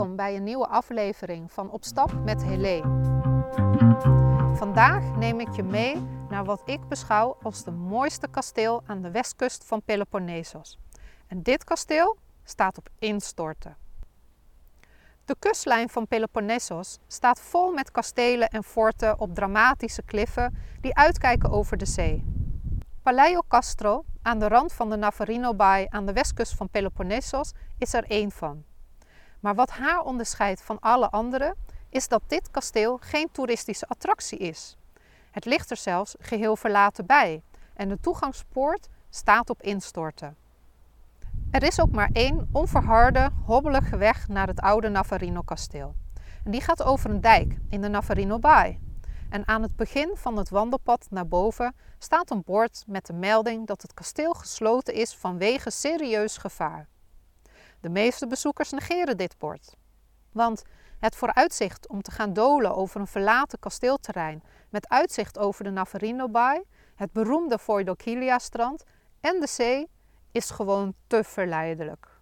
Welkom bij een nieuwe aflevering van Op Stap met Helé. Vandaag neem ik je mee naar wat ik beschouw als de mooiste kasteel aan de westkust van Peloponnesos. En dit kasteel staat op instorten. De kustlijn van Peloponnesos staat vol met kastelen en forten op dramatische kliffen die uitkijken over de zee. Paleo Castro, aan de rand van de Navarino-baai aan de westkust van Peloponnesos, is er één van. Maar wat haar onderscheidt van alle anderen, is dat dit kasteel geen toeristische attractie is. Het ligt er zelfs geheel verlaten bij en de toegangspoort staat op instorten. Er is ook maar één onverharde, hobbelige weg naar het oude Navarino-kasteel. En die gaat over een dijk in de Navarino-baai. En aan het begin van het wandelpad naar boven staat een bord met de melding dat het kasteel gesloten is vanwege serieus gevaar. De meeste bezoekers negeren dit bord. Want het vooruitzicht om te gaan dolen over een verlaten kasteelterrein met uitzicht over de Navarino-baai, het beroemde Foidoquilia-strand en de zee is gewoon te verleidelijk.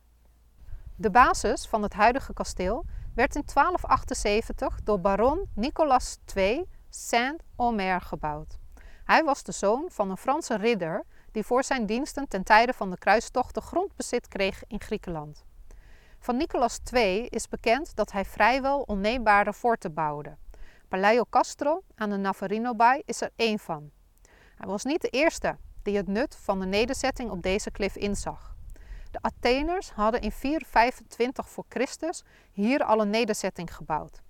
De basis van het huidige kasteel werd in 1278 door baron Nicolas II Saint-Omer gebouwd. Hij was de zoon van een Franse ridder die voor zijn diensten ten tijde van de kruistochten grondbezit kreeg in Griekenland. Van Nicolas II is bekend dat hij vrijwel onneembare forten bouwde. Paleo Castro aan de Navarino-baai is er één van. Hij was niet de eerste die het nut van de nederzetting op deze klif inzag. De Atheners hadden in 425 voor Christus hier al een nederzetting gebouwd.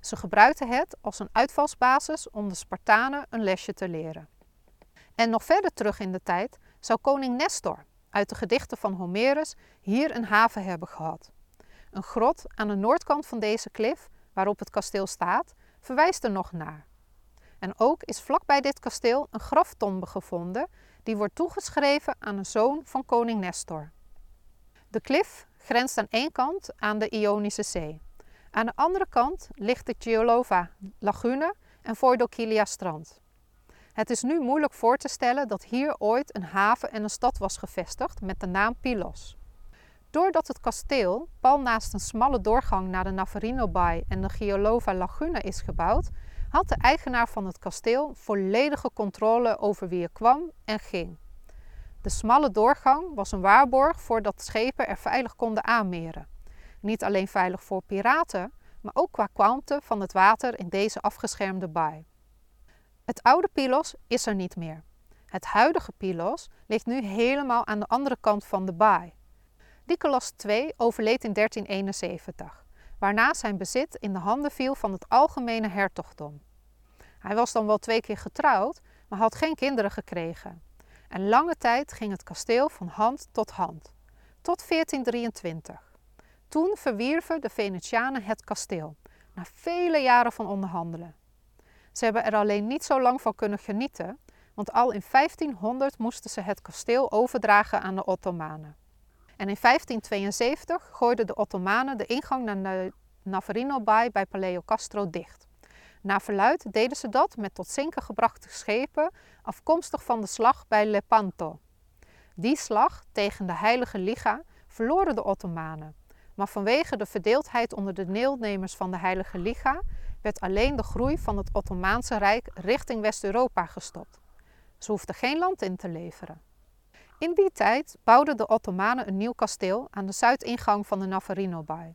Ze gebruikten het als een uitvalsbasis om de Spartanen een lesje te leren. En nog verder terug in de tijd zou koning Nestor uit de gedichten van Homerus hier een haven hebben gehad. Een grot aan de noordkant van deze klif, waarop het kasteel staat, verwijst er nog naar. En ook is vlakbij dit kasteel een graftombe gevonden die wordt toegeschreven aan een zoon van koning Nestor. De klif grenst aan één kant aan de Ionische Zee. Aan de andere kant ligt de Giolova lagune en Voidokilia strand. Het is nu moeilijk voor te stellen dat hier ooit een haven en een stad was gevestigd met de naam Pylos. Doordat het kasteel pal naast een smalle doorgang naar de Navarino-baai en de Giolova lagune is gebouwd, had de eigenaar van het kasteel volledige controle over wie er kwam en ging. De smalle doorgang was een waarborg voordat schepen er veilig konden aanmeren. Niet alleen veilig voor piraten, maar ook qua kwante van het water in deze afgeschermde baai. Het oude Pylos is er niet meer. Het huidige Pylos ligt nu helemaal aan de andere kant van de baai. Nicolas II overleed in 1371, waarna zijn bezit in de handen viel van het algemene hertogdom. Hij was dan wel twee keer getrouwd, maar had geen kinderen gekregen. En lange tijd ging het kasteel van hand tot hand, tot 1423. Toen verwierven de Venetianen het kasteel, na vele jaren van onderhandelen. Ze hebben er alleen niet zo lang van kunnen genieten, want al in 1500 moesten ze het kasteel overdragen aan de Ottomanen. En in 1572 gooiden de Ottomanen de ingang naar de Navarino-baai bij Paleo Castro dicht. Na verluid deden ze dat met tot zinken gebrachte schepen afkomstig van de slag bij Lepanto. Die slag tegen de Heilige Liga verloren de Ottomanen, maar vanwege de verdeeldheid onder de deelnemers van de Heilige Liga werd alleen de groei van het Ottomaanse Rijk richting West-Europa gestopt. Ze hoefden geen land in te leveren. In die tijd bouwden de Ottomanen een nieuw kasteel aan de zuidingang van de Navarino-baai.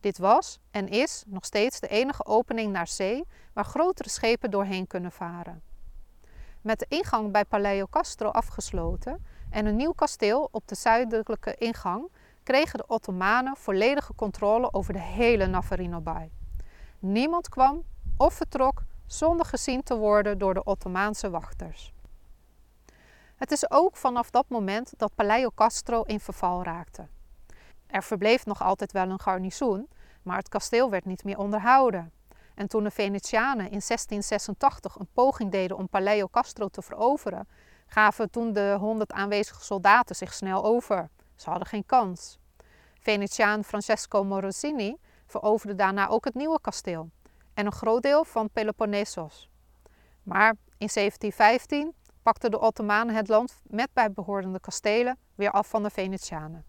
Dit was en is nog steeds de enige opening naar zee waar grotere schepen doorheen kunnen varen. Met de ingang bij Paleo Castro afgesloten en een nieuw kasteel op de zuidelijke ingang kregen de Ottomanen volledige controle over de hele Navarino-baai. Niemand kwam of vertrok zonder gezien te worden door de Ottomaanse wachters. Het is ook vanaf dat moment dat Paleo Castro in verval raakte. Er verbleef nog altijd wel een garnizoen, maar het kasteel werd niet meer onderhouden. En toen de Venetianen in 1686 een poging deden om Paleo Castro te veroveren, gaven toen de 100 aanwezige soldaten zich snel over. Ze hadden geen kans. Venetiaan Francesco Morosini veroverde daarna ook het nieuwe kasteel en een groot deel van Peloponnesos. Maar in 1715 pakten de Ottomanen het land met bijbehorende kastelen weer af van de Venetianen.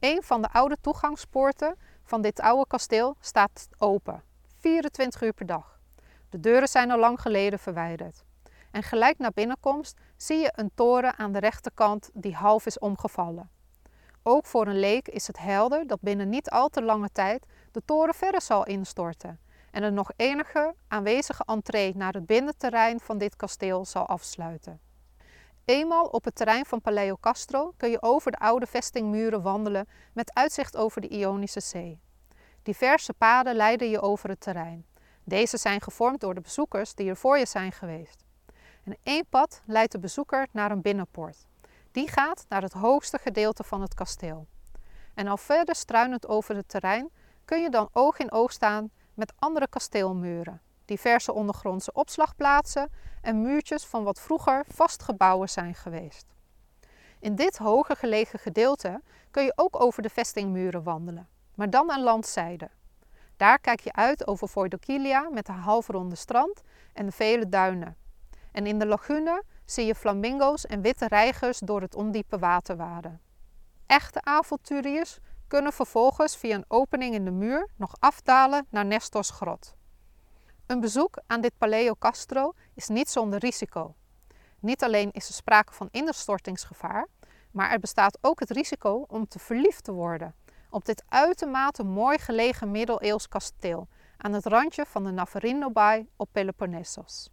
Een van de oude toegangspoorten van dit oude kasteel staat open, 24 uur per dag. De deuren zijn al lang geleden verwijderd. En gelijk na binnenkomst zie je een toren aan de rechterkant die half is omgevallen. Ook voor een leek is het helder dat binnen niet al te lange tijd de toren verder zal instorten en er nog enige aanwezige entree naar het binnenterrein van dit kasteel zal afsluiten. Eenmaal op het terrein van Paleo Castro kun je over de oude vestingmuren wandelen met uitzicht over de Ionische Zee. Diverse paden leiden je over het terrein. Deze zijn gevormd door de bezoekers die er voor je zijn geweest. En één pad leidt de bezoeker naar een binnenpoort. Die gaat naar het hoogste gedeelte van het kasteel. En al verder struinend over het terrein kun je dan oog in oog staan met andere kasteelmuren, diverse ondergrondse opslagplaatsen en muurtjes van wat vroeger vastgebouwen zijn geweest. In dit hoger gelegen gedeelte kun je ook over de vestingmuren wandelen, maar dan aan landzijde. Daar kijk je uit over Voidokilia met haar halfronde strand en de vele duinen. En in de lagune zie je flamingo's en witte reigers door het ondiepe water waden. Echte avonturiers kunnen vervolgens via een opening in de muur nog afdalen naar Nestors grot. Een bezoek aan dit Paleo Castro is niet zonder risico. Niet alleen is er sprake van innerstortingsgevaar, maar er bestaat ook het risico om te verliefd te worden op dit uitermate mooi gelegen middeleeuws kasteel aan het randje van de Navarino-baai op Peloponnesos.